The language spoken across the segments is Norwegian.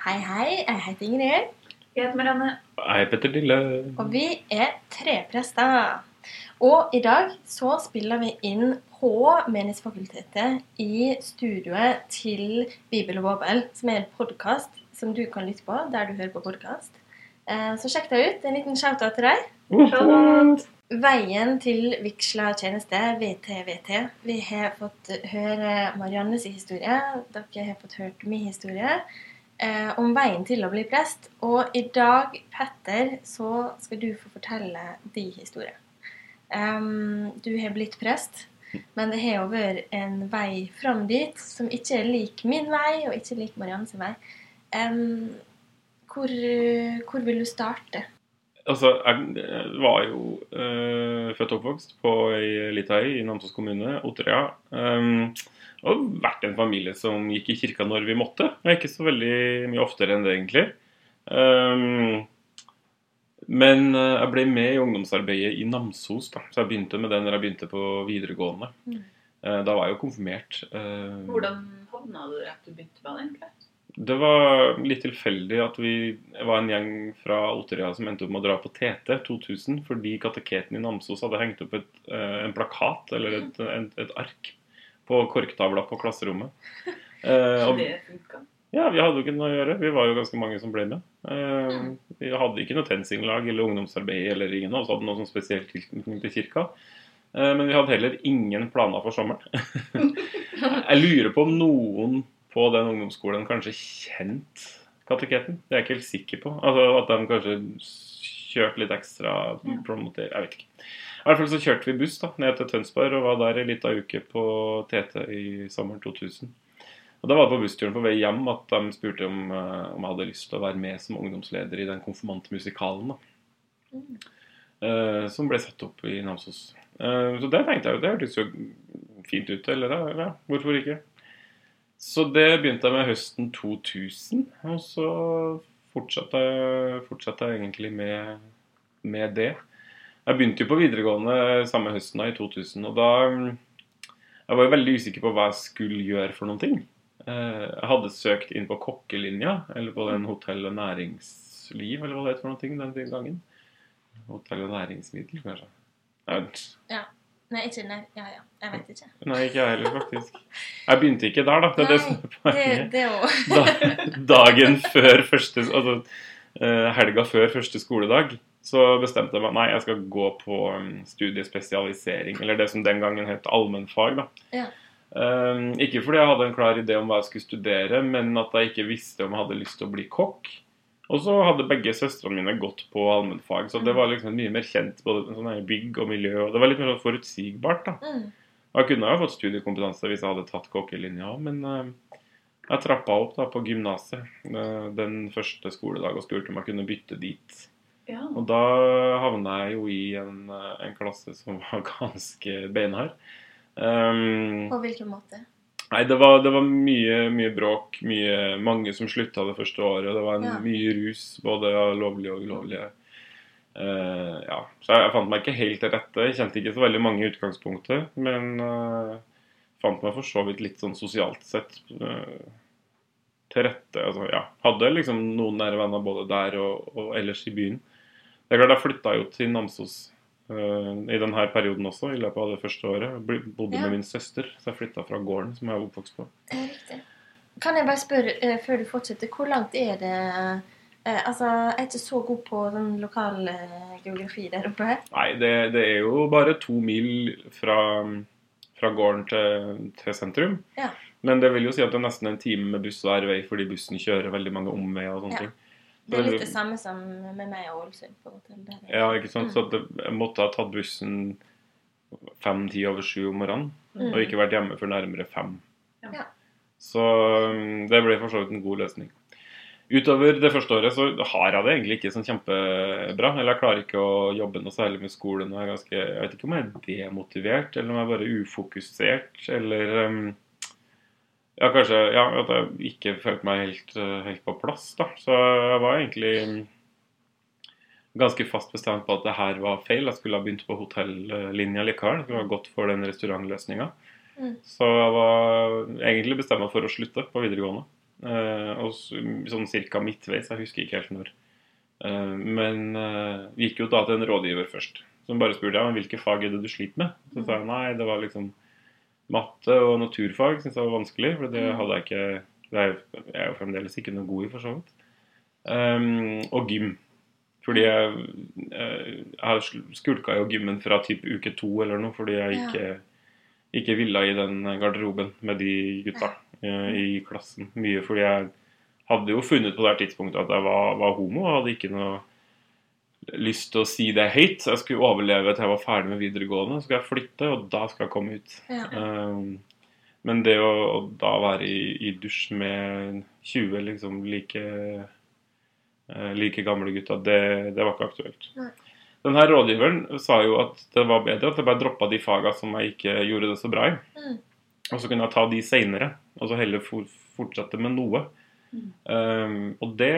Hei, hei. Jeg heter Ingrid. Jeg heter Marianne. Hei, Petter Lille. Og vi er treprester. Og i dag så spiller vi inn på Menighetsfakultetet i studioet til Bibel og Bobel, som er en podkast som du kan lytte på der du hører på podkast. Så sjekk det ut. En liten shout-out til deg. Shout-out. Veien til Vigsla tjeneste, VTVT. Vi har fått høre Mariannes historie. Dere har fått hørt min historie eh, om veien til å bli prest. Og i dag, Petter, så skal du få fortelle din historie. Um, du har blitt prest, men det har jo vært en vei fram dit som ikke er lik min vei, og ikke lik Mariannes vei. Um, hvor, hvor vil du starte? Altså, jeg var jo uh, født og oppvokst på ei lita øy i Namsos kommune, Otterøya. Um, og vært en familie som gikk i kirka når vi måtte. Og ikke så veldig mye oftere enn det, egentlig. Um, men uh, jeg ble med i ungdomsarbeidet i Namsos, da. så jeg begynte med det når jeg begynte på videregående. Mm. Uh, da var jeg jo konfirmert. Hvordan havna du at du begynte med det, egentlig? Det var litt tilfeldig at vi var en gjeng fra Otterøya som endte opp med å dra på TT 2000 fordi kateketen i Namsos hadde hengt opp et, en plakat eller et, et, et ark på korktavla på klasserommet. Eh, og, det funka? Ja, vi hadde jo ikke noe å gjøre. Vi var jo ganske mange som ble med. Eh, vi hadde ikke noe TenSing-lag eller ungdomsarbeid eller ingen av oss hadde noe sånn spesielt tilknytning til kirka. Eh, men vi hadde heller ingen planer for sommeren. Jeg lurer på om noen på den ungdomsskolen kanskje kjent kateketen. Det er jeg ikke helt sikker på. Altså At de kanskje kjørte litt ekstra promoter, Jeg vet ikke. I hvert fall så kjørte vi buss da, ned til Tønsberg og var der en liten uke på TT i sommeren 2000. Og Da var det på bussturen på vei hjem at de spurte om, om jeg hadde lyst til å være med som ungdomsleder i den konfirmantmusikalen. da. Mm. Uh, som ble satt opp i Namsos. Uh, så det tenkte jeg jo, det hørtes jo fint ut. Eller ja, hvorfor ikke? Så det begynte jeg med høsten 2000. Og så fortsatte, fortsatte jeg egentlig med, med, det. Jeg begynte jo på videregående samme høsten da, i 2000. Og da Jeg var jo veldig usikker på hva jeg skulle gjøre for noen ting. Jeg hadde søkt inn på kokkelinja, eller på den hotell- og næringsliv, eller hva det het for noen ting den gangen. Hotell- og næringsmiddel, kanskje. Jeg vet. Ja. Nei, ikke nei. Ja, ja. Jeg vet ikke. Nei, ikke jeg heller, faktisk. Jeg begynte ikke der, da. Det er det som er poenget. Det, det da, dagen før første Altså helga før første skoledag så bestemte jeg meg nei, jeg skal gå på studiespesialisering. Eller det som den gangen het allmennfag. da. Ja. Um, ikke fordi jeg hadde en klar idé om hva jeg skulle studere, men at jeg ikke visste om jeg hadde lyst til å bli kokk. Og så hadde begge søstrene mine gått på allmennfag, så det var liksom mye mer kjent. både sånn bygg og miljø, og Det var litt mer sånn forutsigbart. da. Mm. Jeg kunne jo fått studiekompetanse hvis jeg hadde tatt kokkelinja, men uh, jeg trappa opp da på gymnaset uh, den første skoledag og spurte om jeg kunne bytte dit. Ja. Og da havna jeg jo i en, uh, en klasse som var ganske beinhard. Um, På hvilken måte? Nei, det var, det var mye, mye bråk. Mye, mange som slutta det første året. og Det var en, Ja. mye rus, både lovlige og ulovlige. Uh, ja. Så jeg, jeg fant meg ikke helt til rette. Jeg kjente ikke så veldig mange i utgangspunktet. Men uh, fant meg for så vidt litt sånn sosialt sett uh, til rette. Altså, ja. Hadde liksom noen nære venner både der og, og ellers i byen. Det er klart Jeg flytta jo til Namsos uh, i denne perioden også, i løpet av det første året. Jeg bodde Ja. med min søster, så jeg flytta fra gården som jeg var oppvokst på. Riktig. Kan jeg bare spørre, uh, før du fortsetter, hvor langt er det uh, Altså, jeg er ikke så god på den lokale eh, geografi der oppe. Nei, det, det er jo bare to mil fra, fra gården til, til sentrum. Ja. Men det vil jo si at det er nesten en time med buss hver vei fordi bussen kjører veldig mange omveier og sånne Ja. ting. Det er litt det samme som med meg og Ålesund. på en måte. Ja, ikke sant? Mm. Så det, jeg måtte ha tatt bussen fem-ti over sju om morgenen, Mm. og ikke vært hjemme før nærmere fem. Ja. Så um, det ble for så vidt en god løsning. Utover det første året så har jeg det egentlig ikke sånn kjempebra. Eller jeg klarer ikke å jobbe noe særlig med skolen. og Jeg, er ganske, jeg vet ikke om jeg er demotivert, eller om jeg er bare ufokusert, eller um, Ja, kanskje ja, at jeg ikke følte meg helt, uh, helt på plass, da. Så jeg var egentlig um, ganske fast bestemt på at det her var feil. Jeg skulle ha begynt på hotellinja likevel. Jeg skulle ha gått for den restaurantløsninga. Mm. Så jeg var egentlig bestemt for å slutte på videregående. Eh, og sånn cirka midtveis, jeg husker ikke helt når. Eh, men eh, vi gikk jo da til en rådgiver først, som bare spurte ja, men hvilke fag er det du sliter med. Så sa jeg nei, det var liksom matte og naturfag syntes jeg var vanskelig, for det hadde jeg ikke det er jeg jo fremdeles ikke noe god i, for så vidt. Um, og gym. Fordi jeg, eh, jeg har skulka jo gymmen fra typ uke to eller noe, fordi jeg ikke, ikke ville i den garderoben med de gutta eh, i klassen. Mye fordi jeg hadde jo funnet på det tidspunktet at jeg var, var homo, og hadde ikke noe lyst til å si det høyt. Jeg skulle overleve til jeg var ferdig med videregående, så skal jeg flytte, og da skal jeg komme ut. Ja. Um, men det å, å da være i, i dusj med 20 liksom like, uh, like gamle gutter, det, det var ikke aktuelt. Nei. Den her rådgiveren sa jo at det var bedre at jeg bare droppa de faga som jeg ikke gjorde det så bra i. Mm. Og så kunne jeg ta de seinere, og så heller for, fortsette med noe. Mm. Um, og det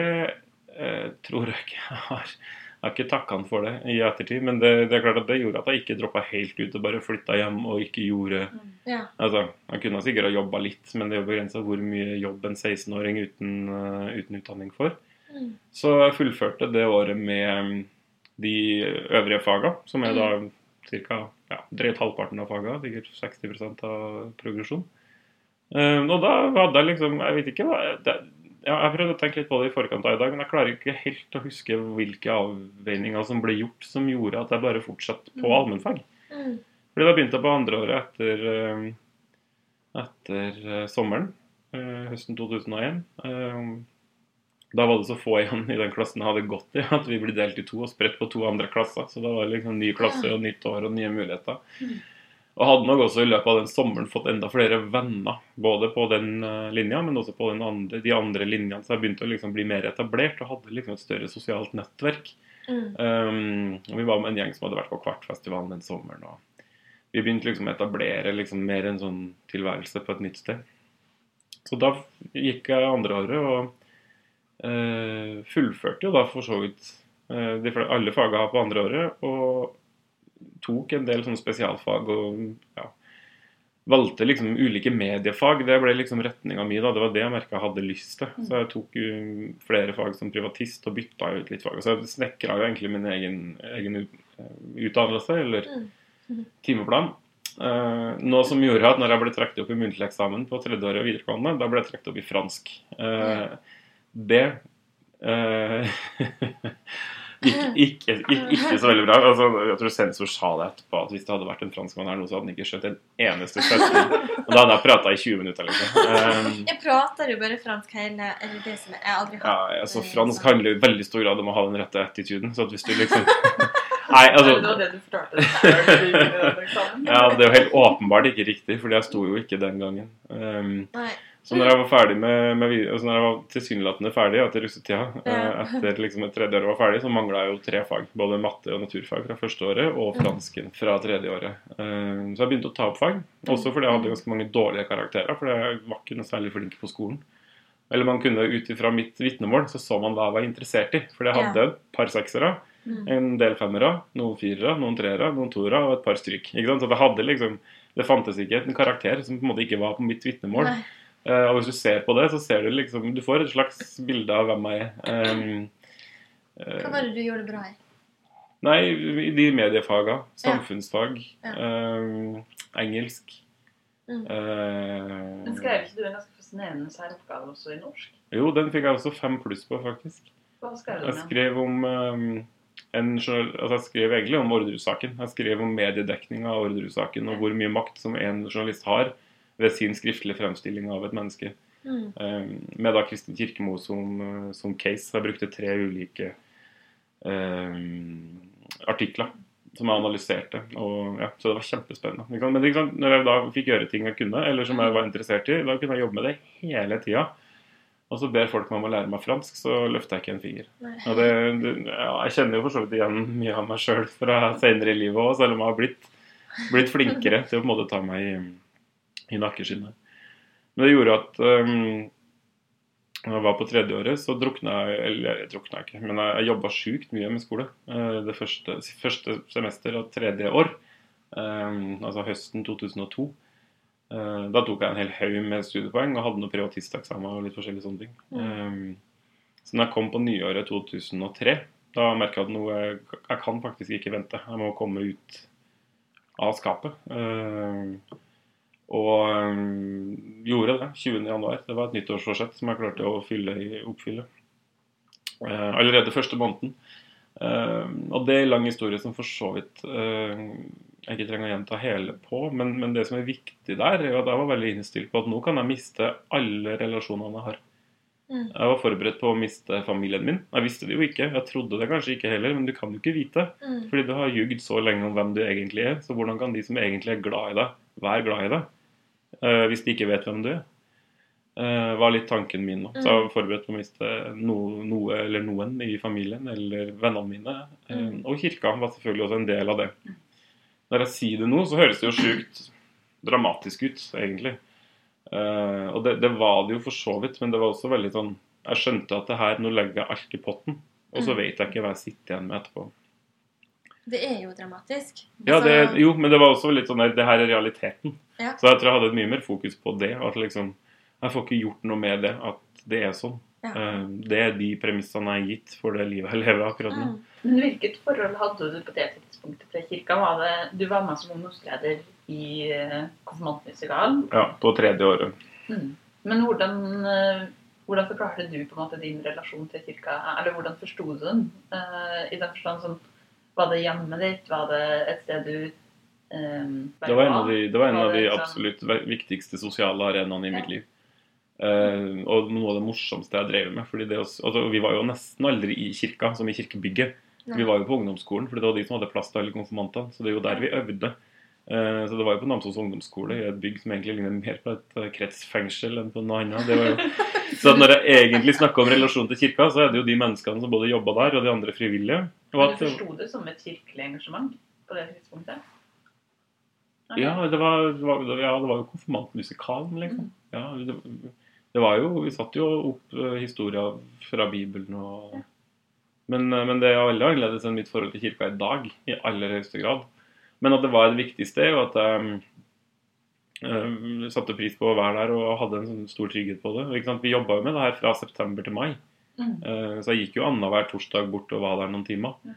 uh, tror jeg ikke jeg har. Jeg har ikke takka han for det i ettertid, men det, det er klart at det gjorde at jeg ikke droppa helt ut og bare flytta hjem og ikke gjorde Ja. Altså, Jeg kunne sikkert ha jobba litt, men det er jo begrensa hvor mye jobb en 16-åring uten, uh, uten utdanning får. Mm. Så jeg fullførte det året med mm, de øvrige faga, som er da ca. Ja, drøyt halvparten av faga, sikkert 60% av progresjon. Eh, og da hadde jeg liksom Jeg vet ikke hva det, Jeg prøvde å tenke litt på det i forkant av i dag, men jeg klarer ikke helt å huske hvilke avveininger som ble gjort som gjorde at jeg bare fortsatte på Mm. allmennfag. Mm. Fordi da begynte jeg på andre året etter, eh, etter eh, sommeren, eh, høsten 2001. Eh, Da var det så få igjen i den klassen jeg hadde gått i, at vi ble delt i to og spredt på to andre klasser. Så da var det liksom ny klasse og nytt år og nye muligheter. Mm. Og hadde nok også i løpet av den sommeren fått enda flere venner, både på den eh, linja, men også på den andre, de andre linjene. Så jeg begynte å liksom bli mer etablert og hadde liksom et større sosialt nettverk. Mm. Um, og vi var med en gjeng som hadde vært på Kvartfestivalen den sommeren. Og vi begynte liksom å etablere liksom mer en sånn tilværelse på et nytt sted. Så da gikk jeg andre året og uh, fullførte jo da for så vidt uh, de, alle fagene på andre året. Og tok en del sånne spesialfag og ja, valgte liksom ulike mediefag. Det ble liksom retninga mi. da, Det var det jeg merka jeg hadde lyst til. Så jeg tok flere fag som privatist og bytta ut litt fag. Så jeg snekra jo egentlig min egen, egen eh, utdannelse, eller Mm. timeplan. Uh, noe som gjorde at når jeg ble trukket opp i muntlig eksamen på tredje året videregående, da ble jeg trukket opp i fransk. Uh, det eh, gikk ikke, ikke, ikke så veldig bra. Altså, jeg tror sensor sa det etterpå, at hvis det hadde vært en franskmann her nå, så hadde han ikke skjønt en eneste setning. Og da hadde jeg prata i 20 minutter, liksom. Um, Jeg prater jo bare fransk hele Eller det som jeg aldri har ja, altså, fransk handler jo i veldig stor grad om å ha den rette attituden. Så at hvis du liksom Nei, altså det var det du fortalte? Ja, det er jo helt åpenbart ikke riktig, for jeg sto jo ikke den gangen. Um, Nei. Så når jeg var ferdig med, med altså når jeg var tilsynelatende ferdig etter russetida, eh, Ja. etter liksom et tredje år var ferdig, så mangla jeg jo tre fag. Både matte og naturfag fra første året, og fransken fra tredje året. Um, så jeg begynte å ta opp fag, også fordi jeg hadde ganske mange dårlige karakterer, For jeg var ikke noe særlig flink på skolen. Eller man kunne ut ifra mitt vitnemål, så så man hva jeg var interessert i. For jeg hadde et par seksere, Mm. en del femmere, noen firere, noen treere, noen toere og et par stryk. Så det liksom Det fantes ikke en karakter som på en måte ikke var på mitt vitnemål. Nei. Eh, og hvis du ser på det, så ser du liksom Du får et slags bilde av hvem jeg er. Um, eh, Hva var det du gjorde bra i? nei, i de mediefaga. Samfunnsfag. Ja. Ja. engelsk. Mm. eh, Men skrev ikke du en ganske fascinerende særoppgave også i norsk? jo, den fikk jeg også fem pluss på, faktisk. Hva skrev du Jeg skrev om um, en, altså jeg skrev egentlig om Orderud-saken. Jeg skrev om mediedekninga av Orderud-saken og hvor mye makt som en journalist har ved sin skriftlige fremstilling av et menneske. Mm. Um, med da Kristin Kirkemo som, uh, som case. Jeg brukte tre ulike um, artikler som jeg analyserte. Og, ja, så det var kjempespennende. Men når jeg da fikk gjøre ting jeg kunne, eller som jeg var interessert i, da kunne jeg jobbe med det hele tida. Og så ber folk meg om å lære meg fransk, så løfter jeg ikke en finger. Det, det, ja, jeg kjenner jo for så vidt igjen mye av meg sjøl fra senere i livet òg, selv om jeg har blitt, blitt flinkere til å på en måte ta meg i, i nakkeskinnet. Men det gjorde at um, når jeg var på tredje året, så drukna jeg Eller jeg drukna ikke, men jeg, jeg jobba sjukt mye med skole. eh, Det første, første semester av tredje år, um, altså høsten 2002. Uh, Da tok jeg en hel haug med studiepoeng og hadde noe privatisteksamen og litt forskjellige sånne ting. Mm. Um, Så når jeg kom på nyåret 2003, da merka jeg at noe Jeg kan faktisk ikke vente. Jeg må komme ut av skapet. Eh, Og um, gjorde det 20. januar. Det var et nyttårsforsett som jeg klarte å fylle i, oppfylle. Uh, allerede første måneden. Uh, og det er en lang historie som for så vidt uh, jeg ikke trenger å gjenta hele på. Men, men det som er viktig der, er at jeg var veldig innstilt på at nå kan jeg miste alle relasjonene jeg har. Mm. Jeg var forberedt på å miste familien min. Jeg visste det jo ikke. Jeg trodde det kanskje ikke heller, men du kan jo ikke vite. Mm. Fordi du har ljugd så lenge om hvem du egentlig er. Så hvordan kan de som egentlig er glad i deg, være glad i deg? Eh, hvis de ikke vet hvem du er. Uh, var litt tanken min nå. Så jeg var forberedt på å miste no, noe eller noen i familien eller vennene mine. Eh, Mm. og kirka var selvfølgelig også en del av det. Når jeg sier det nå, så høres det jo sjukt dramatisk ut, egentlig. Uh, og det, det var det jo for så vidt, men det var også veldig sånn Jeg skjønte at det her, nå legger jeg alt i potten, og så Mm. vet jeg ikke hva jeg sitter igjen med etterpå. Det er jo dramatisk. Ja, det, Altså, jo, men det var også litt sånn der, det her er realiteten. Ja. Så jeg tror jeg hadde et mye mer fokus på det. At liksom, jeg får ikke gjort noe med det, at det er sånn. Ja. Eh, Det er de premissene jeg er gitt for det livet jeg lever akkurat nå. Mm. Men hvilket forhold hadde du på det tidspunktet til kirka? Var det, du var med som ungdomsleder i konfirmantmusikalen? Ja, på tredje året. Mm. Men hvordan, eh, hvordan forklarte du på en måte din relasjon til kirka? Eller hvordan forsto du den? Eh, I den forstand sånn Var det hjemmet ditt? Var det et sted du eh, Det var en av de, det var en av de absolutt viktigste sosiale arenaene i mitt liv. Uh, og noe av det morsomste jeg drev med. fordi det også, altså, Vi var jo nesten aldri i kirka, som i kirkebygget. Nei. Vi var jo på ungdomsskolen, fordi det var de som hadde plass til alle konfirmantene. Så det er jo der vi øvde. Uh, Så det var jo på Namsos ungdomsskole, i et bygg som egentlig ligner mer på et eh, kretsfengsel enn på noe annet. Det var jo... Så når jeg egentlig snakker om relasjon til kirka, så er det jo de menneskene som både jobba der, og de andre frivillige. Og Men at, du forsto det som et kirkelig engasjement på det tidspunktet? Ja, det var, det var, ja, det var jo konfirmantmusikalen, liksom. Ja, det, det var jo Vi satte jo opp uh, historier fra Bibelen og men, uh, men det er veldig annerledes enn mitt forhold til kirka i dag, i aller høyeste grad. Men at det var et viktig sted, og at jeg eh, satte pris på å være der og hadde en sånn stor trygghet på det. Vi jobba jo med det her fra september til mai, Mm. Eh, så jeg gikk jo annenhver torsdag bort og var der noen timer. Ja.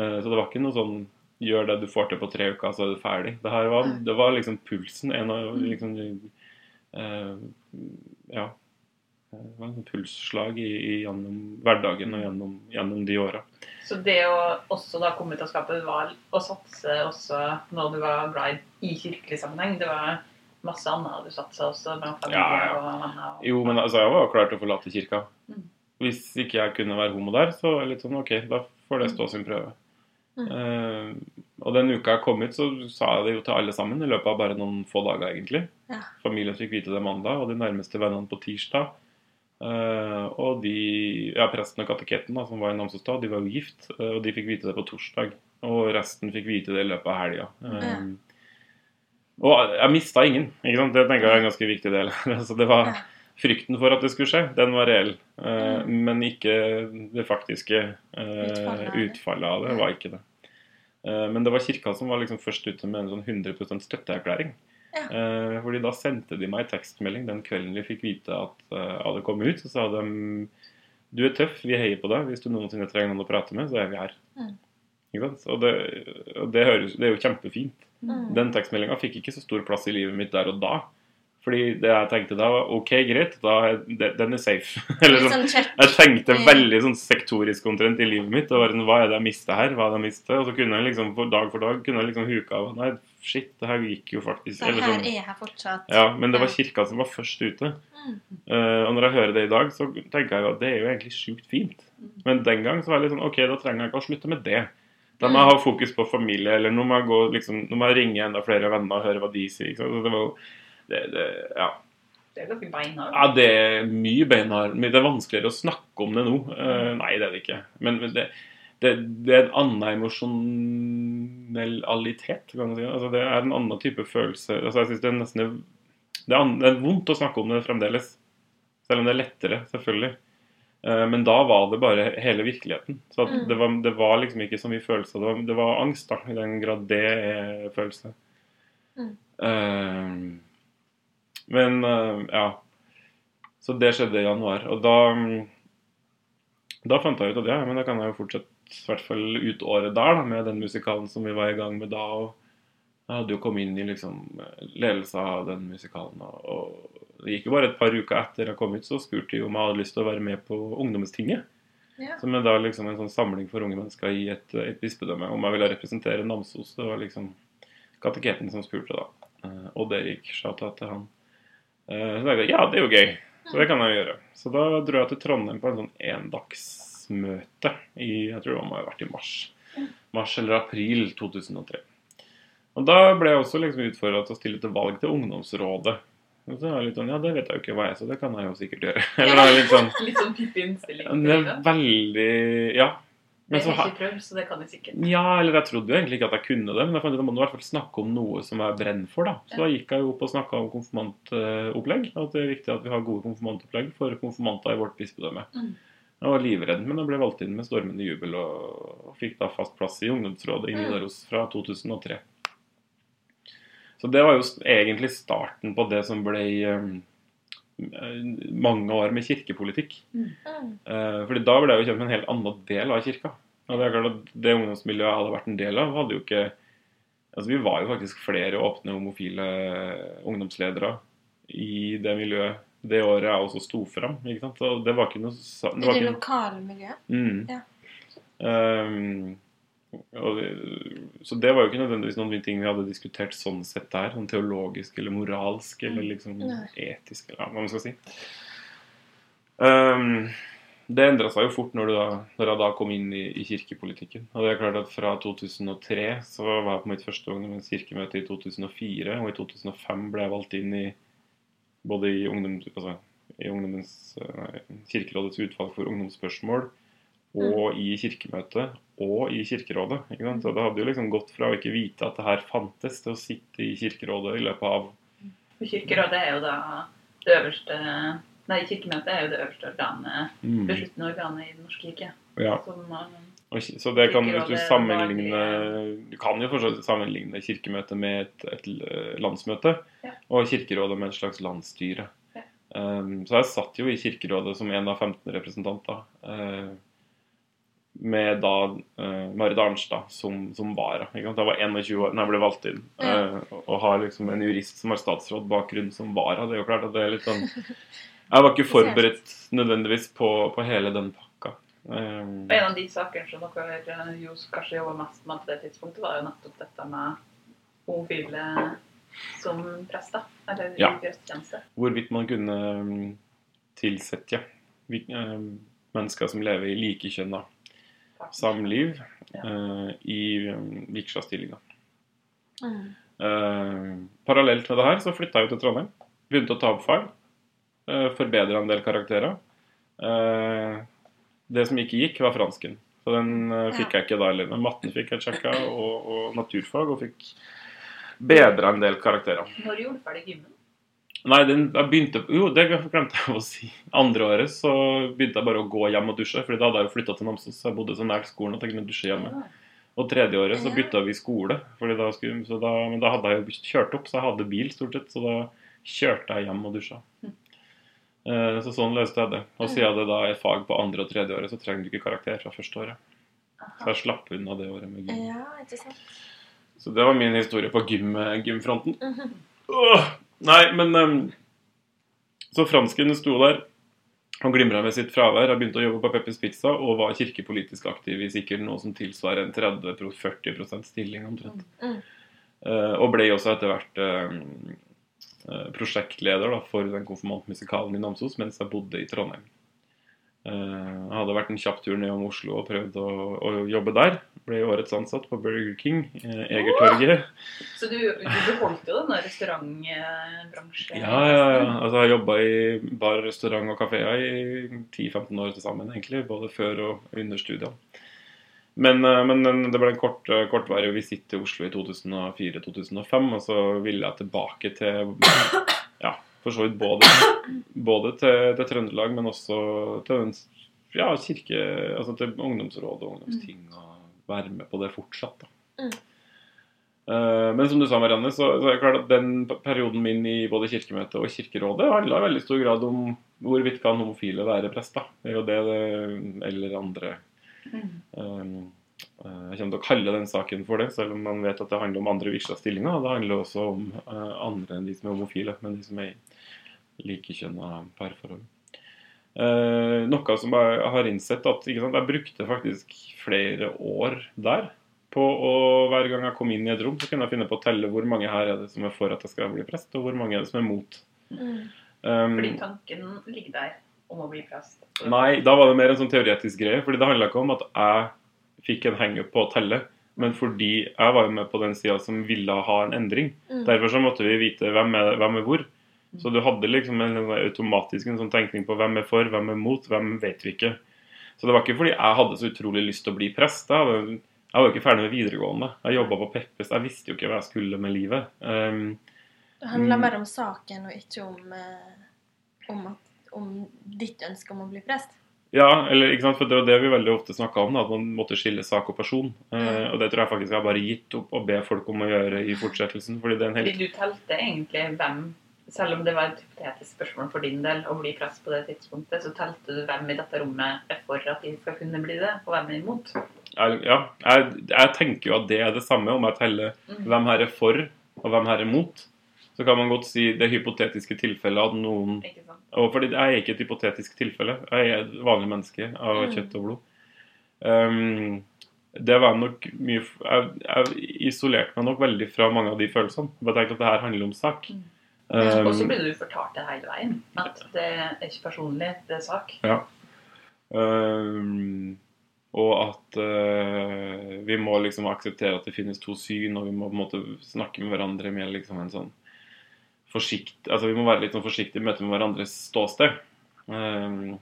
Eh, Så det var ikke noe sånn gjør det du får til på tre uker, så er du ferdig. Det her var, det var liksom pulsen. En av liksom uh, Ja. Det var en pulsslag i, i, gjennom hverdagen og gjennom, gjennom de åra. Så det å også da komme ut av skapet var å satse også når du var bride i kirkelig sammenheng. Det var masse annet du satsa også med familie Ja, ja. og- Jo, men altså, jeg var klar til å forlate kirka. Mm. Hvis ikke jeg kunne være homo der, så er det litt sånn OK, da får det stå sin prøve. Mm. Og den uka jeg kom ut, så sa jeg det jo til alle sammen i løpet av bare noen få dager, egentlig. Ja. Familien fikk vite det mandag, og de nærmeste vennene på tirsdag. Eh, og de, ja, presten og kateketen da, som var i Namsostad, de var jo gift, eh, og de fikk vite det på torsdag. Og resten fikk vite det i løpet av helga. Ja. Og jeg mista ingen. ikke sant? Det tenker jeg er en ganske viktig del. så det var Ja. Frykten for at det skulle skje, den var reell. Eh. Men ikke det faktiske eh, Utfallet av det. var ikke det. Eh, men det var kirka som var liksom først ute med en sånn 100 støtteerklæring. Ja. Fordi da sendte de meg tekstmelding den kvelden vi fikk vite at jeg hadde kommet ut. Så sa de du er tøff, vi heier på deg. Hvis du noensinne trenger noen å prate med, så er vi her. Mm. Og, det, og det, høres, det er jo kjempefint. Mm. Den tekstmeldinga fikk ikke så stor plass i livet mitt der og da. Fordi det jeg tenkte da, var OK, greit, da den er safe. Eller sånn, sånn jeg tenkte Mm. veldig sånn sektorisk omtrent i livet mitt. Og var sånn, Hva er det jeg mister her? Hva er det jeg mister? Og så kunne jeg liksom dag for dag kunne jeg liksom huke av Nei, shit, det her gikk jo faktisk eller her sånn. er jeg fortsatt. Ja, men det var kirka som var først ute. Mm. Uh, og når jeg hører det i dag, så tenker jeg jo at det er jo egentlig sjukt fint. Mm. Men den gang så var jeg litt sånn OK, da trenger jeg ikke å slutte med det. Da må jeg ha fokus på familie, eller nå må jeg, gå, liksom, nå må jeg ringe enda flere venner og høre hva de sier. Ikke sant? Så det var jo det, det, ja. Det er ganske beinhardt. ja, det er mye beinhardt. Men det er vanskeligere å snakke om det nå. Eh, nei, det er det ikke. Men, det, det, det er en annen emosjonalitet, kan man si. Altså, det er en annen type følelse. Altså, jeg synes det er nesten det er, det er vondt å snakke om det fremdeles. Selv om det er lettere, selvfølgelig. Eh, Men da var det bare hele virkeligheten. Så Mm. det, var, det var liksom ikke så mye følelser. Det var, det var angst, da, i den grad det er følelse. Mm. Eh, Men eh, ja. Så det skjedde i januar. Og da mm, Da fant jeg ut at ja, men da kan jeg jo fortsette i hvert fall ut året der da, med den musikalen som vi var i gang med da. og jeg hadde jo kommet inn i liksom ledelse av den musikalen. Og, det gikk jo bare et par uker etter jeg kom ut, så spurte de om jeg hadde lyst til å være med på Ungdomstinget. Ja. Som er da liksom en sånn samling for unge mennesker i et, et bispedømme. Om jeg ville representere Namsos. Det var liksom kateketen som spurte, da. Og det gikk shouta til han. Eh, Så tenkte jeg ja, det er jo gøy. Så det kan jeg gjøre. Så da dro jeg til Trondheim på en sånn endagsmøte i jeg tror det må ha vært i mars. Mars eller april 2003. Og da ble jeg også liksom utfordra til å stille til valg til ungdomsrådet. Og så er jeg litt sånn, ja, det vet jeg jo ikke hva jeg er, så det kan jeg jo sikkert gjøre. Eller er litt sånn, Litt sånn det er veldig, ja. Men Jeg så har har ikke prøvd, så det kan jeg sikkert. ja, eller jeg trodde jo egentlig ikke at jeg kunne det, men jeg fant ut at jeg må i hvert fall snakke om noe som jeg brenner for. da. Så da gikk jeg jo opp og snakka om konfirmantopplegg. At det er viktig at vi har gode konfirmantopplegg for konfirmanter i vårt bispedømme. Mm. Jeg var livredd, men jeg ble valgt inn med stormende jubel og, og fikk da fast plass i ungdomsrådet i Mm. Nidaros fra 2003. Så det var jo egentlig starten på det som ble eh, mange år med kirkepolitikk. Mm. Eh, fordi da ble jeg jo kjent med en helt annen del av kirka. Og det er klart at det ungdomsmiljøet jeg hadde vært en del av, hadde jo ikke Altså Vi var jo faktisk flere åpne homofile ungdomsledere i det miljøet det året jeg også sto fram. ikke sant? Så det var ikke noe det I det lokale miljøet. mm. Ja. Um, og, så det var jo ikke nødvendigvis noen ting vi hadde diskutert sånn sett der. Sånn teologisk eller moralsk eller liksom Nei. etisk, eller hva man skal si. Ehm, det endra seg jo fort når, du da, når jeg da kom inn i, i kirkepolitikken. Og det er klart at Fra 2003 så var jeg på mitt første ungdommens kirkemøte i 2004. Og i 2005 ble jeg valgt inn i både i, ungdom, altså, i nei, Kirkerådets utvalg for ungdomsspørsmål og i kirkemøtet og i Kirkerådet. Ikke sant? Så det hadde jo liksom gått fra å ikke vite at det her fantes, til å sitte i Kirkerådet i løpet av Kirkerådet er jo da det øverste Nei, Kirkemøtet er jo det øverste organet, mm, besluttende organet i Den norske kirke. ja. Som, eh, Så det kan, hvis du sammenligne Du kan jo forstått sammenligne Kirkemøtet med et, et landsmøte, Ja. og Kirkerådet med et slags landsstyre. Ja. Um, så jeg satt jo i Kirkerådet som en av 15 representanter. eh, med da uh, Marit Arnstad som, som vara. Jeg var 21 år da jeg ble valgt inn. Eh, og- og har liksom en jurist som har statsrådbakgrunn som vara. Det er jo klart at det er litt sånn Jeg var ikke forberedt nødvendigvis på, på hele den pakka. Um, en av de sakene som dere eh, jo kanskje jobba mest med på det tidspunktet, var jo nettopp dette med homofile som prester. Eller Ja. prestetjeneste. hvorvidt man kunne um, tilsette vi- um, mennesker som lever i likekjønna samliv uh, i um, vigslastillinger. Mm. Uh, parallelt med det her så flytta jeg jo til Trondheim. Begynte å ta opp fag. Uh, Forbedra en del karakterer. Uh, det som ikke gikk, var fransken. Så den uh, fikk jeg ikke da heller. Men matten fikk jeg sjekka, og, og naturfag, og fikk bedra en del karakterer. Når gjorde du ferdig gymmen? Nei, den, jeg begynte Jo, det glemte jeg å si. Andre året så begynte jeg bare å gå hjem og dusje. Fordi da hadde jeg jo flytta til Namsos, så jeg bodde så nært skolen at jeg kunne dusje hjemme. Og tredje året så bytta vi skole. Fordi da skulle, så da, men da hadde jeg jo kjørt opp, så jeg hadde bil stort sett. Så da kjørte jeg hjem og dusja. Mm. Eh, Så sånn løste jeg det. Og siden det da er fag på andre og tredje året, så trenger du ikke karakter fra første året. Så jeg slapp unna det året med gym. Ja, ikke. Så det var min historie på gym, gymfronten. Mhm. Åh, nei, men um, Så fransken sto der. Han glimra med sitt fravær. Jeg begynte å jobbe på Peppers Pizza og var kirkepolitisk aktiv i sikkert noe som tilsvarer en 30-40% stilling omtrent. Mm. Uh, og ble også etter hvert eh, eh, prosjektleder da, for den konfirmantmusikalen i Namsos mens jeg bodde i Trondheim. Eh, jeg hadde vært en kjapp tur nedom Oslo og prøvd å, å jobbe der. Ble årets ansatt på Burger King, Egertorget. Oh! Så du, du beholdt jo denne restaurantbransjen? Ja, ja, ja. Altså, jeg jobba i bar, restaurant og kafeer i 10-15 år til sammen, egentlig. Både før og under studiene. Men, eh, men det ble en kort, eh, kortvarig visitt til Oslo i 2004-2005, og så ville jeg tilbake til Ja, for så vidt både, både til, til Trøndelag, men også til ja, kirke, altså til ungdomsrådet og ungdomsting, og være med på det fortsatt. da. Mm. Eh, Men som du sa, Marianne, så, så er det klart at den perioden min i både Kirkemøtet og Kirkerådet handla i veldig stor grad om hvorvidt kan homofile være prest. da. Det er jo det, det eller andre Mm. Um, eh, Jeg kommer til å kalle den saken for det, selv om man vet at det handler om andre vigsla stillinger. og Det handler også om eh, andre enn de som er homofile, men de som er i likekjønna parforhold. Eh, noe som jeg har innsett at ikke sant, Jeg brukte faktisk flere år der på å hver gang jeg kom inn i et rom, så kunne jeg finne på å telle hvor mange her er det som er for at jeg skal bli prest, og hvor mange er det som er mot. Mm. Um, Fordi tanken ligger der om å bli prest. Nei, da var det mer en sånn teoretisk greie. fordi det handla ikke om at jeg fikk en hangup på å telle, men fordi jeg var jo med på den sida som ville ha en endring. Mm. Derfor så måtte vi vite hvem er, hvem er hvor. Så du hadde liksom en automatisk en sånn tenkning på hvem er for, hvem er mot, hvem vet vi ikke. Så det var ikke fordi jeg hadde så utrolig lyst til å bli prest. Jeg, hadde, jeg var jo ikke ferdig med videregående. Jeg jobba på Peppes. Jeg visste jo ikke hva jeg skulle med livet. Um, Det handler Mm. mer om saken og ikke om, eh, om, at, om ditt ønske om å bli prest. Ja, eller ikke sant, for det var det vi veldig ofte snakka om, da, at man måtte skille sak og person. Eh, og det tror jeg faktisk jeg har bare gitt opp å be folk om å gjøre i fortsettelsen. fordi det er en Fordi du telte egentlig hvem Selv om det var et hypotetisk spørsmål for din del å bli prest på det tidspunktet, så telte du hvem i dette rommet er for at de skal kunne bli det, og hvem er imot. Jeg, ja, jeg, jeg tenker jo at det er det samme om jeg teller Mm. hvem her er for, og hvem her er imot. Så kan man godt si det hypotetiske tilfellet at noen Ikke sant? Og fordi jeg er ikke et hypotetisk tilfelle. Jeg er et vanlig menneske av Mm. kjøtt og blod. Um, det var nok mye jeg, jeg isolerte meg nok veldig fra mange av de følelsene. Bare tenkte at det her handler om sak. Mm. Um, Og så blir du fortalt det hele veien. At det er ikke personlig, det er sak. um, og at uh, vi må liksom akseptere at det finnes to syn, og vi må på en måte snakke med hverandre med liksom en sånn forsikt, altså Vi må være litt sånn forsiktige i møte med hverandres ståsted. Um,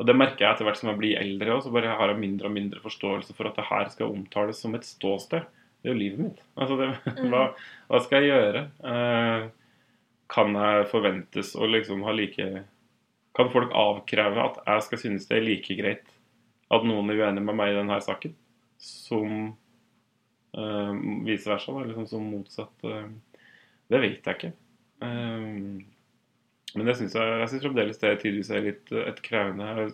og det merker jeg etter hvert som jeg blir eldre òg, så bare har jeg mindre og mindre forståelse for at det her skal omtales som et ståsted. Det er jo livet mitt. Altså det, hva, hva skal jeg gjøre? Uh, kan jeg forventes å liksom ha like Kan folk avkreve at jeg skal synes det er like greit at noen er uenig med meg i denne saken, som uh, vice versa? Da, liksom som motsatt. uh, det vet jeg ikke. Eh, men det synes jeg, jeg synes fremdeles det tidvis er litt eh, et krevende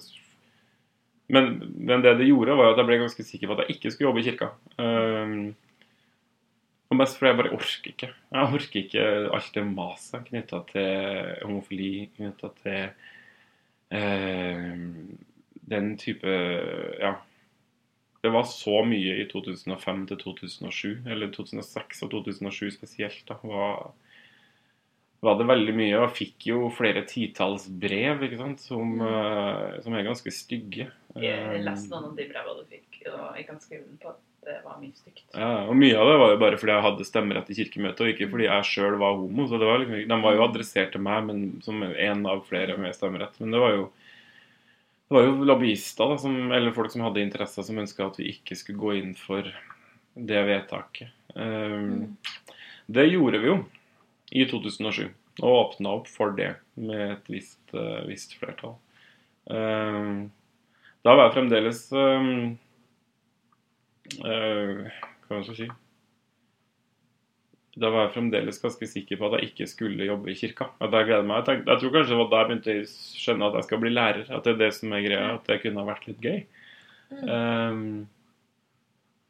men, men det det gjorde, var at jeg ble ganske sikker på at jeg ikke skulle jobbe i kirka. Um, og mest fordi jeg bare orker ikke. Jeg orker ikke alt det maset knytta til homofili, knytta til eh, den type Ja. Det var så mye i 2005 til 2007, eller 2006 og 2007 spesielt. da, var var det veldig mye, og fikk jo flere titalls brev ikke sant, som, eh, som er ganske stygge. Jeg Eh, leste noen av de brevene du fikk, og jeg kan skrive den på at det var mye stygt. Ja, og Mye av det var jo bare fordi jeg hadde stemmerett i kirkemøtet, og ikke fordi jeg sjøl var homo. så det var liksom, De var jo adressert til meg men som en av flere med stemmerett. Men det var jo det var jo lobbyister, da, som, eller folk som hadde interesser, som ønska at vi ikke skulle gå inn for det vedtaket. Um, Det gjorde vi jo i 2007, og åpna opp for det med et visst, eh, visst flertall. Um, da var jeg fremdeles um, eh, Hva skal jeg si Da var jeg fremdeles ganske sikker på at jeg ikke skulle jobbe i kirka. At Jeg gleder meg. Jeg, tenkte, jeg tror kanskje det var da jeg begynte å skjønne at jeg skal bli lærer. At det er det som er greia. At det kunne ha vært litt gøy. Um,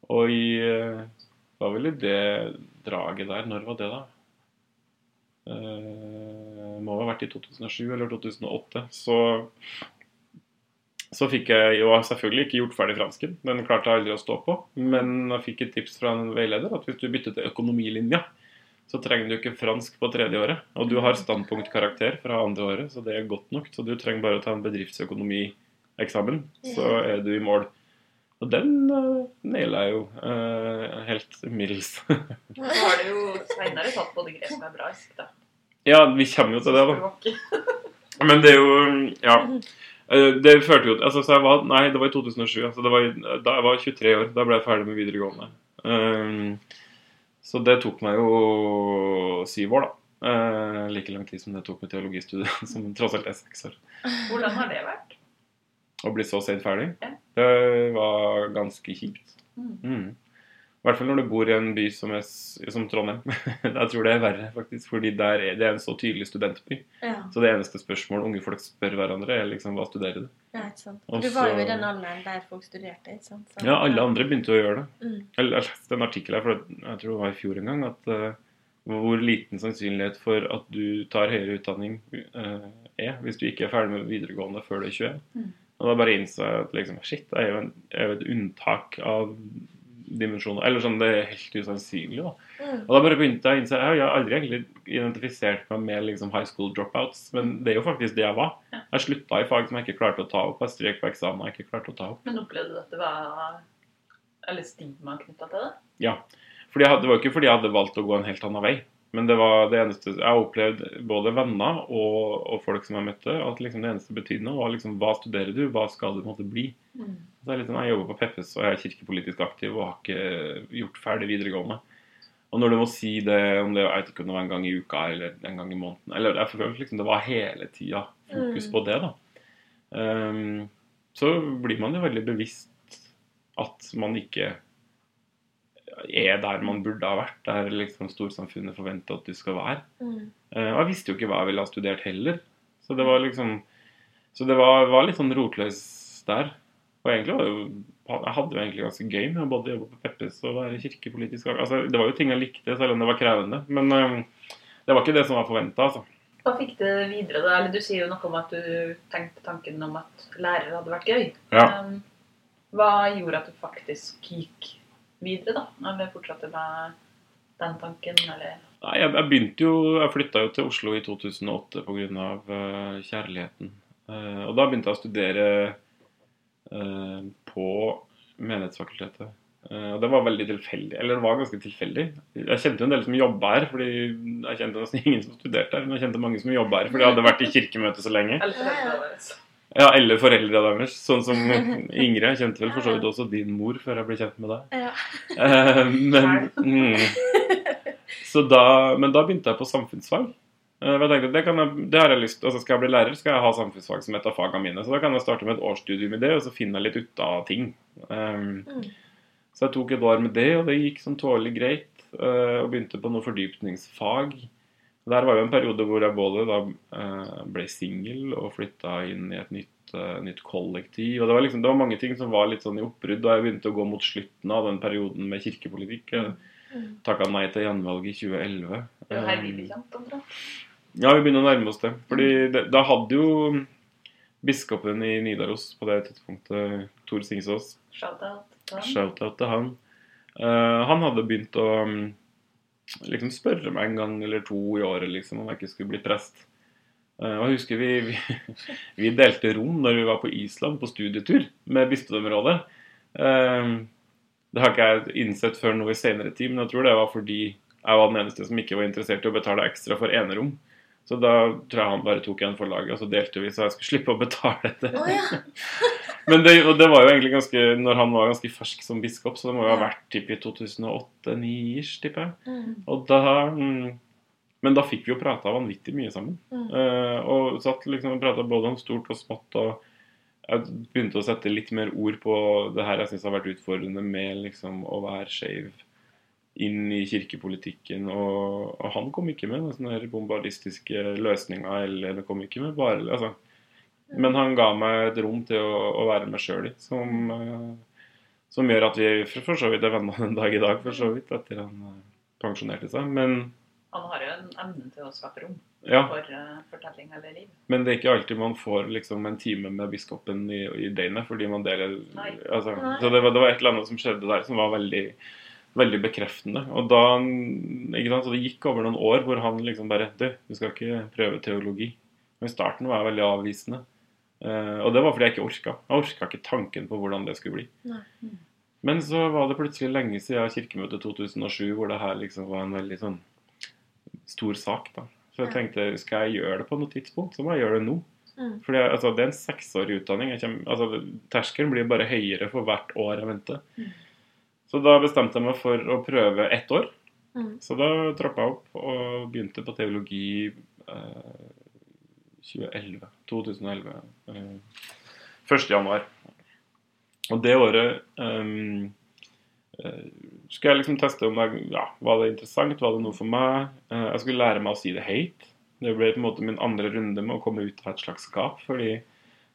og i eh, var vel det draget der Når var det, da? Eh, må ha vært i 2007 eller 2008. Så så fikk jeg jo selvfølgelig ikke gjort ferdig fransken. Den klarte jeg aldri å stå på. Men jeg fikk et tips fra en veileder at hvis du bytter til økonomilinja, så trenger du ikke fransk på tredje året. Og du har standpunktkarakter fra andre året, så det er godt nok. Så du trenger bare å ta en bedriftsøkonomieksamen, så er du i mål. Og den uh, naila jeg jo uh, helt middels. Så har du jo seinere tatt både gresk og hebraisk, da. Ja, vi kommer jo til det, da. Men det er jo Ja. Eh, Det førte jo altså, så jeg var, Nei, det var i 2007. Altså, det var, da jeg var 23 år. Da ble jeg ferdig med videregående. Um, så det tok meg jo syv år, da. Uh, like lang tid som det tok med teologistudiet, som tross alt er seks år. Hvordan har det vært? Å bli så sent ferdig, Ja. det var ganske kjipt. Mm. I hvert fall når du bor i en by som, er, som Trondheim. jeg tror det er verre, faktisk. Fordi der er, det er en så tydelig studentby. Ja, Så det eneste spørsmålet unge folk spør hverandre, er liksom hva studerer du? ja, ikke sant. Og Du var jo i den alderen der folk studerte, ikke sant? Så- Ja, alle andre begynte å gjøre det. Mm. Eller Jeg leste en artikkel her, for jeg tror det var i fjor en gang, at uh, hvor liten sannsynlighet for at du tar høyere utdanning uh, er hvis du ikke er ferdig med videregående før du er 21. Mm. Og da bare innså jeg at liksom, shit, jeg er jo, en, jeg er jo et unntak av dimensjoner. Eller sånn, det er helt usannsynlig. da. Mm. Og da bare begynte jeg å innse Jeg har aldri egentlig identifisert meg med liksom high school dropouts, men det er jo faktisk det jeg var. Jeg slutta i fag som jeg ikke klarte å ta opp. Jeg strøk på eksamen jeg ikke klarte å ta opp. Men opplevde du at det var Eller stigma knytta til det? Ja. Fordi jeg det var jo ikke fordi jeg hadde valgt å gå en helt annen vei. Men det var det eneste Jeg har opplevd både venner og, og folk som jeg møtte, at liksom det eneste betydende var liksom hva studerer du, hva skal du måtte bli. Så det er litt sånn, Jeg jobber på Peppes og jeg er kirkepolitisk aktiv og har ikke gjort ferdig videregående. Og når du må si det om det jeg vet ikke om det var en gang i uka eller en gang i måneden eller Jeg føler liksom det var hele tida fokus Mm. på det. da. Um, så blir man jo veldig bevisst at man ikke er der man burde ha vært, der liksom storsamfunnet forventer at du skal være. Mm. Uh, og jeg visste jo ikke hva jeg ville ha studert heller. Så det var liksom Så det var, var litt sånn rotløs der. Og egentlig var det jo Jeg hadde jo egentlig ganske gøy med å både jobbe på Peppes og være kirkepolitisk altså, Det var jo ting jeg likte, selv om det var krevende. Men eh, det var ikke det som var forventa, altså. Hva fikk det videre da? Eller Du sier jo noe om at du tenkte tanken om at lærer hadde vært gøy. Ja. Um, hva gjorde at du faktisk gikk videre, da? Eller fortsatte med den tanken, eller Nei, jeg, jeg begynte jo Jeg flytta jo til Oslo i 2008 pga. Uh, kjærligheten. Uh, og da begynte jeg å studere uh, på Menighetsfakultetet. Eh, og det var veldig tilfeldig. Eller det var ganske tilfeldig. Jeg kjente jo en del som jobba her, fordi jeg kjente nesten ingen som studerte her. Men jeg kjente mange som jobba her, fordi jeg hadde vært i kirkemøte så lenge. Ja, Eller foreldra deres. Sånn som Ingrid. Jeg kjente vel for så vidt også din mor før jeg ble kjent med deg. Ja. Eh, men, mm, så da, men da begynte jeg på samfunnsfag. Eh, jeg tenkte, det, kan jeg, det har jeg lyst altså Skal jeg bli lærer, skal jeg ha samfunnsfag som et av fagene mine. Så da kan jeg starte med et årsstudium i det, og så finne litt ut av ting. Um, Mm. så jeg tok et år med det, og det gikk sånn tålelig greit. eh, og begynte på noe fordypningsfag. Der var jo en periode hvor jeg både da eh, ble singel og flytta inn i et nytt, eh, nytt kollektiv. Og det var liksom, det var mange ting som var litt sånn i oppbrudd da jeg begynte å gå mot slutten av den perioden med kirkepolitikk. Jeg Mm. takka nei til gjenvalget i 2011. Det er jo her vi omtrent. ja, vi begynner å nærme oss det. Fordi det, da hadde jo biskopen i Nidaros på det tidspunktet, Tor Singsås, Shout-out. til han. til han, Uh, han hadde begynt å mm, liksom spørre meg en gang eller to i året liksom, om jeg ikke skulle bli prest. Eh, og jeg husker vi, vi, vi delte rom når vi var på Island på studietur med bispedømmerådet. Eh, det har ikke jeg innsett før nå i senere tid, men jeg tror det var fordi jeg var den eneste som ikke var interessert i å betale ekstra for enerom. Så da tror jeg han bare tok igjen for laget, og så delte vi så jeg skulle slippe å betale det. Oh, ja. Men det, det var jo egentlig ganske Når han var ganske fersk som biskop, så det må jo ha vært typ i 2008-2009-ish, tipper jeg. Mm. Og da mm, Men da fikk vi jo prata vanvittig mye sammen. Mm. Eh, og satt liksom og prata både om stort og smått. Og jeg begynte å sette litt mer ord på det her jeg syns har vært utfordrende med liksom å være skeiv inn i kirkepolitikken. Og, og han kom ikke med noen sånne bombardistiske løsninger, eller det kom ikke med bare altså, Men han ga meg et rom til å, å være meg sjøl i, som, eh, som gjør at vi for, for så vidt er venner den dag i dag, for så vidt, etter han eh, pensjonerte seg. Men Han har jo en evne til å skape rom ja, for uh, fortelling eller liv. men det er ikke alltid man får liksom en time med biskopen i, i døgnet, fordi man deler Nei. altså, Nei. Så det var, det var et eller annet som skjedde der som var veldig veldig bekreftende. Og da ikke sant, så Det gikk over noen år hvor han liksom bare Du, du skal ikke prøve teologi. Men i starten var jeg veldig avvisende. Eh, og det var fordi jeg ikke orka. Jeg orka ikke tanken på hvordan det skulle bli. Nei. Men så var det plutselig lenge siden kirkemøtet 2007 hvor det her liksom var en veldig sånn stor sak. da. Så jeg tenkte skal jeg gjøre det på noe tidspunkt, så må jeg gjøre det nå. Mm. Fordi altså, Det er en seksårig utdanning. Kommer, altså, terskelen blir bare høyere for hvert år jeg venter. Mm. Så da bestemte jeg meg for å prøve ett år. Mm. Så da trappa jeg opp og begynte på teologi eh, 2011. 2011. Eh, 1. januar. Og det året eh, eh, skulle jeg liksom teste om jeg, ja, var det interessant, var det noe for meg. Eh, jeg skulle lære meg å si det høyt. Det ble på en måte min andre runde med å komme ut av et slags skap. fordi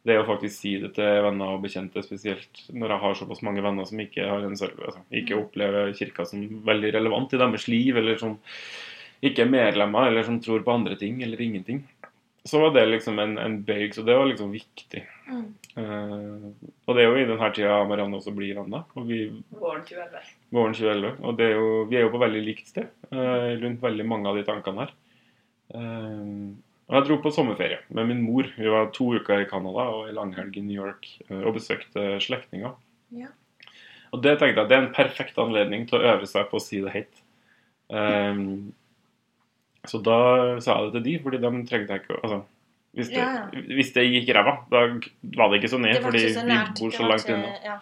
det å faktisk si det til venner og bekjente, spesielt når jeg har såpass mange venner som ikke, har en, serv- altså, ikke opplever kirka som veldig relevant i deres liv, eller som ikke er medlemmer, eller som tror på andre ting, eller ingenting, så var det liksom en, en bøyg. Så det var liksom viktig. Mm. Uh, og det er jo i denne tida Marianne også blir Anna. Og vi Våren 2011. våren 2011. Og det er jo, vi er jo på veldig likt sted uh, rundt veldig mange av de tankene her. Uh, og jeg dro på sommerferie med min mor. Vi var to uker i Canada og en langhelg i New York og besøkte slektninger. Ja. Og det tenkte jeg det er en perfekt anledning til å øve seg på å si det høyt. Eh, så da sa jeg det til de, fordi de trengte jeg ikke altså, hvis det, Ja, hvis det gikk ræva, da var det ikke så ned, fordi så vi bor så langt unna. Ja.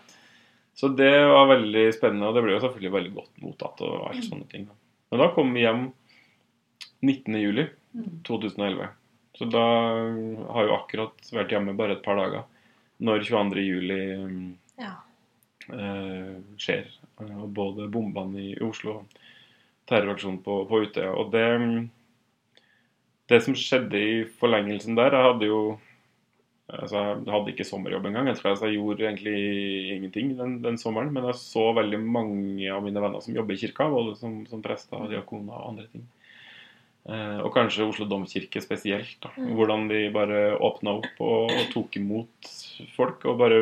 Så det var veldig spennende, og det ble jo selvfølgelig veldig godt mottatt. og alt sånne ting. Men da kom vi hjem 19. juli Mm. 2011. Så da har jo akkurat vært hjemme bare et par dager når 22. juli ja. eh, skjer. Og både bombene i Oslo og terroraksjonen på, på Utøya. Og det, det som skjedde i forlengelsen der Jeg hadde jo altså Jeg hadde ikke sommerjobb engang. Jeg tror jeg gjorde egentlig ingenting den, den sommeren. Men jeg så veldig mange av mine venner som jobber i kirka, både som, som prester, diakoner og andre ting. Eh, og kanskje Oslo domkirke spesielt. Da. Mm. Hvordan de bare åpna opp og, og tok imot folk, og bare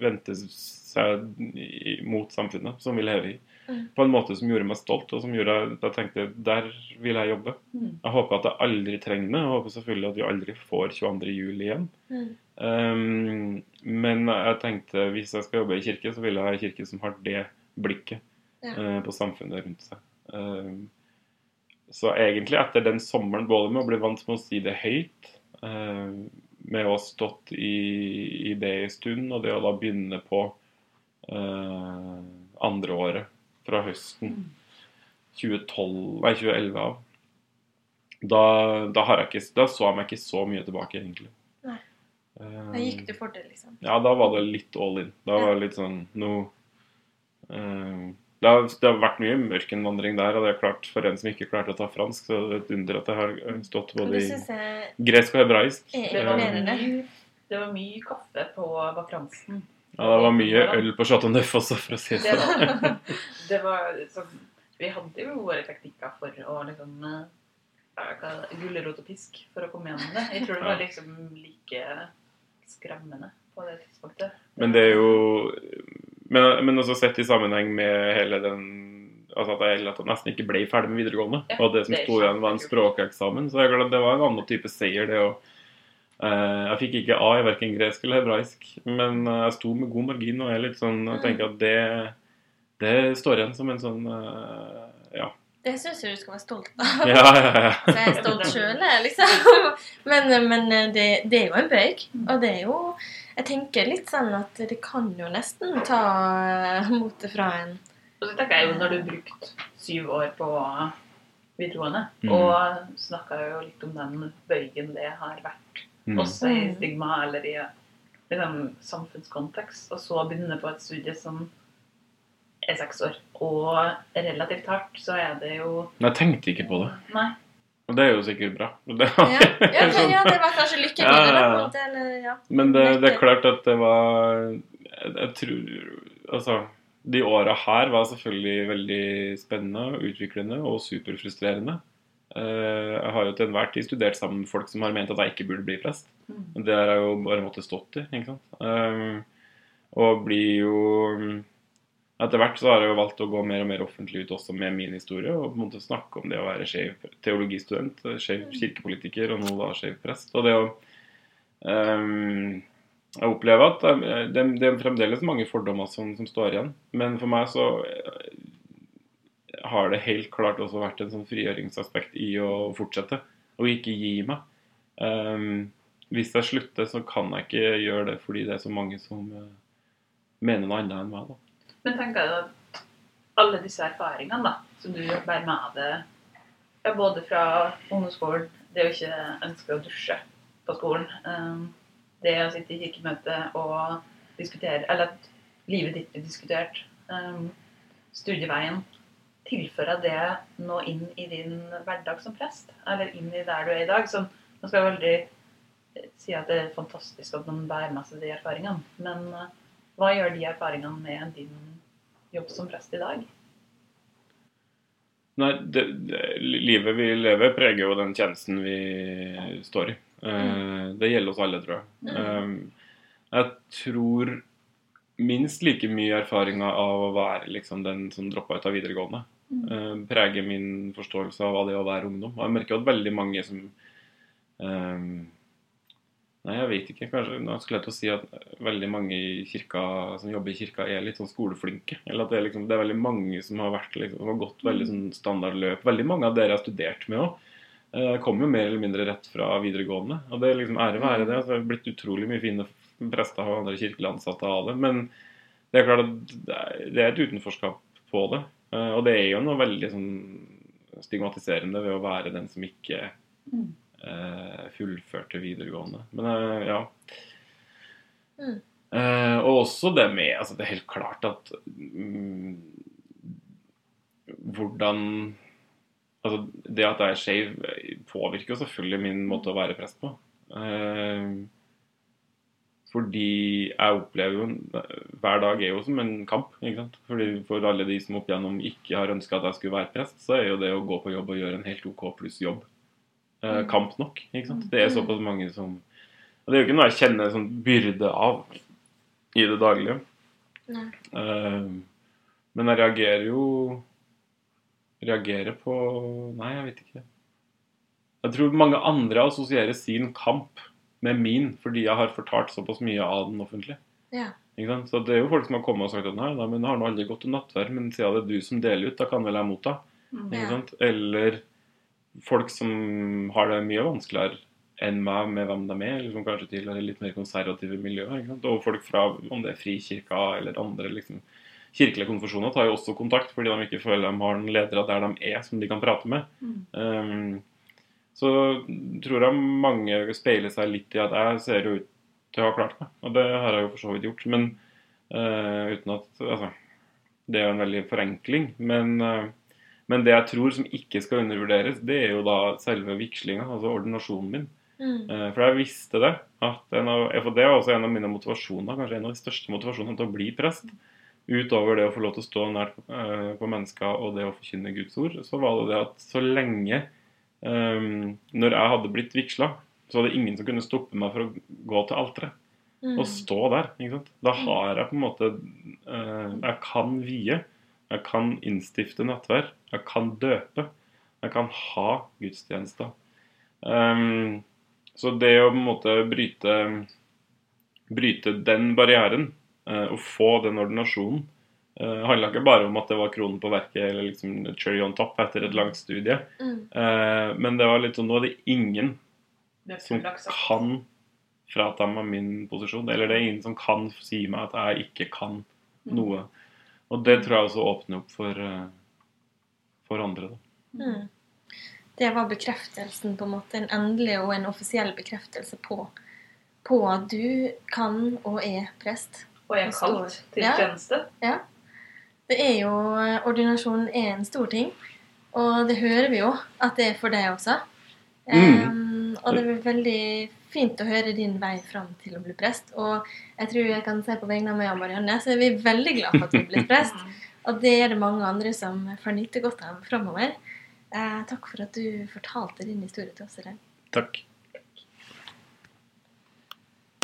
vendte seg mot samfunnet som vi lever i. Mm. På en måte som gjorde meg stolt, og som gjorde at jeg tenkte der vil jeg jobbe. Mm. Jeg håper at jeg aldri trenger det. Jeg håper selvfølgelig at vi aldri får 22. juli igjen. Um, men jeg tenkte hvis jeg skal jobbe i kirke, så vil jeg ha en kirke som har det blikket eh, på samfunnet rundt seg. Um, så egentlig etter den sommeren, både med å bli vant med å si det høyt, eh, med å ha stått i, i det en stund, og det å da begynne på eh, andre året fra høsten 2012, nei 2011 av, da, da, har jeg ikke, da så jeg meg ikke så mye tilbake, egentlig. Nei. Eh, Da gikk du for det, liksom. ja, da var det litt all in. Da var det litt sånn nå eh, det, har, det har vært mye mørkenvandring der, og det er klart for en som ikke klarte å ta fransk, så det er et under at jeg har eh, stått både i gresk og hebraisk. er Det var, mye, det var mye kaffe på vakransen. Ja, det var mye øl på Chateau Neuf også, for å si det sånn. det var sånn Vi hadde jo våre teknikker for å liksom eh, Gulrot og pisk for å komme gjennom det. Jeg tror det var liksom like skremmende på det tidspunktet. Men det er jo Men, men også sett i sammenheng med hele den Altså at jeg, at jeg nesten ikke ble ferdig med videregående. Ja, og det som sto igjen, var en språkeksamen. Så jeg glemte, det var en annen type seier, det å Jeg fikk ikke A i verken gresk eller hebraisk, men eh, jeg sto med god margin, og jeg litt sånn Jeg tenker at det Det står igjen som en sånn eh, Ja. Det syns jeg du skal være stolt av. Ja, ja, ja. Så jeg er stolt sjøl, liksom. Men, men det, det er jo en bøyg. Og det er jo Jeg tenker litt sånn at det kan jo nesten ta motet fra en. Og så tenker jeg jo når du har brukt syv år på videregående, Mm. og snakka jo litt om den bøygen det har vært Mm. også i Mm. stigma eller i liksom, samfunnskontekst, og så begynne på et studie som er seks år, og relativt hardt, så er det jo jeg tenkte ikke på det. Nei. Og det er jo sikkert bra. Det, Ja, ja, det, ja det var kanskje lykken Ja, ja, eller. Men det, det er klart at det var Jeg, jeg tror Altså, de åra her var selvfølgelig veldig spennende, utviklende og superfrustrerende. Eh, Jeg har jo til enhver tid studert sammen med folk som har ment at jeg ikke burde bli prest. Mm. Det har jeg jo bare måttet stått i. ikke sant? Eh, Og blir jo Etter hvert så har jeg jo valgt å gå mer og mer offentlig ut også med min historie, og på en måte snakke om det å være skeiv teologistudent, skeiv kirkepolitiker og nå da skeiv prest. Og det å ehm, Jeg opplever at det, det er fremdeles mange fordommer som, som står igjen, men for meg så har det helt klart også vært en sånn frigjøringsaspekt i å fortsette, og ikke gi meg. Um, hvis jeg slutter, så kan jeg ikke gjøre det fordi det er så mange som uh, mener noe annet enn meg. da. Men tenker jeg at alle disse erfaringene da, som du bærer med deg, både fra ungdomsskolen, det å ikke ønske å dusje på skolen, um, det å sitte i kirkemøte og diskutere, eller at livet ditt blir diskutert, um, studieveien, tilfører det nå inn i din hverdag som prest? Eller inn i der du er i dag? Som, nå skal jeg veldig eh, si at det er fantastisk at man bærer med seg de erfaringene. Men eh, hva gjør de erfaringene med din jobb som prest i dag? Nei, det, det, livet vi lever, preger jo den tjenesten vi står i. Mm. det gjelder oss alle, tror jeg. Mm. jeg tror minst like mye erfaringa av å være liksom, den som droppa ut av videregående. eh, preger min forståelse av hva det er å være ungdom. Og jeg merker at veldig mange som um, Nei, jeg vet ikke. Kanskje nå skulle jeg til å si at veldig mange i kirka, som jobber i kirka, er litt sånn skoleflinke. Eller at det er, liksom, det er veldig mange som har, vært, liksom, har gått veldig sånn standardløp. Veldig mange av dere har studert med òg. Eh, kommer jo mer eller mindre rett fra videregående. Og det er liksom ære være det. Altså, det er blitt utrolig mye fine prester og andre kirkelige ansatte av det. Men det er klart at det er, et utenforskap på det. Eh, og det er jo noe veldig sånn stigmatiserende ved å være den som ikke Mm. eh, fullførte videregående. Men eh, ja. Mm. Og også det med altså Det er helt klart at mm, hvordan Altså, det at jeg er skeiv, påvirker jo selvfølgelig min måte å være prest på. Eh, fordi jeg opplever jo Hver dag er jo som en kamp. ikke sant? Fordi For alle de som opp igjennom ikke har ønska at jeg skulle være prest, så er jo det å gå på jobb og gjøre en helt OK pluss jobb eh, kamp nok. ikke sant? Det er såpass mange som Og det er jo ikke noe jeg kjenner sånn byrde av i det daglige. Eh, men jeg reagerer jo Reagerer på Nei, jeg vet ikke. Jeg tror mange andre assosierer sin kamp med min fordi jeg har fortalt såpass mye av den offentlig. Ja. Så Det er jo folk som har kommet og sagt at nei, nei men har nå aldri gått til nattverd, men siden det er du som deler ut, da kan vel jeg motta. Mm. Ja. Eller folk som har det mye vanskeligere enn meg med hvem de er, eller som kanskje tilhører litt mer konservative miljøer. Og folk fra om det er Frikirka eller andre liksom, kirkelige konfesjoner tar jo også kontakt fordi de ikke føler de har noen ledere der de er som de kan prate med. Mm. Um, så tror jeg mange speiler seg litt i at jeg ser jo ut til å ha klart meg. Og det har jeg jo for så vidt gjort. Men uh, uten at Altså, det er jo en veldig forenkling. Men, uh, men det jeg tror som ikke skal undervurderes, det er jo da selve vigslinga, altså ordinasjonen min. Mm. Eh, For jeg visste det. At en av, for det var også en av mine motivasjoner, kanskje en av de største motivasjonene til å bli prest. Utover det å få lov til å stå nært på mennesker og det å forkynne Guds ord, så var det det at så lenge Når jeg hadde blitt vigsla, så var det ingen som kunne stoppe meg for å gå til alteret Mm. og stå der. ikke sant? Da har jeg på en måte eh, Jeg kan vie. Jeg kan innstifte nattverd. Jeg kan døpe. Jeg kan ha gudstjenester. Um, så det å på en måte bryte bryte den barrieren uh, og få den ordinasjonen uh, handla ikke bare om at det var kronen på verket eller liksom cherry on top etter et langt studie. Mm. Uh, men det var litt sånn Nå er det ingen Det er som kan frata meg min posisjon. Eller det er ingen som kan si meg at jeg ikke kan noe. Og det tror jeg også åpner opp for, uh, for andre. Da. Mm. Det var bekreftelsen, på en måte. En endelig og en offisiell bekreftelse på, på at du kan og er prest. Og jeg er Det kalt til Ja. tjeneste. Det er jo Ordinasjon er en stor ting, og det hører vi jo at det er for deg også. Mm. Um, og det er veldig fint å høre din vei fram til å bli prest. Og jeg tror jeg kan se på vegne av meg og Marianne, så er vi veldig glad for at du er blitt prest. Og det er det mange andre som får nyte godt av framover. Eh, takk for at du fortalte din historie til oss i dag. Takk.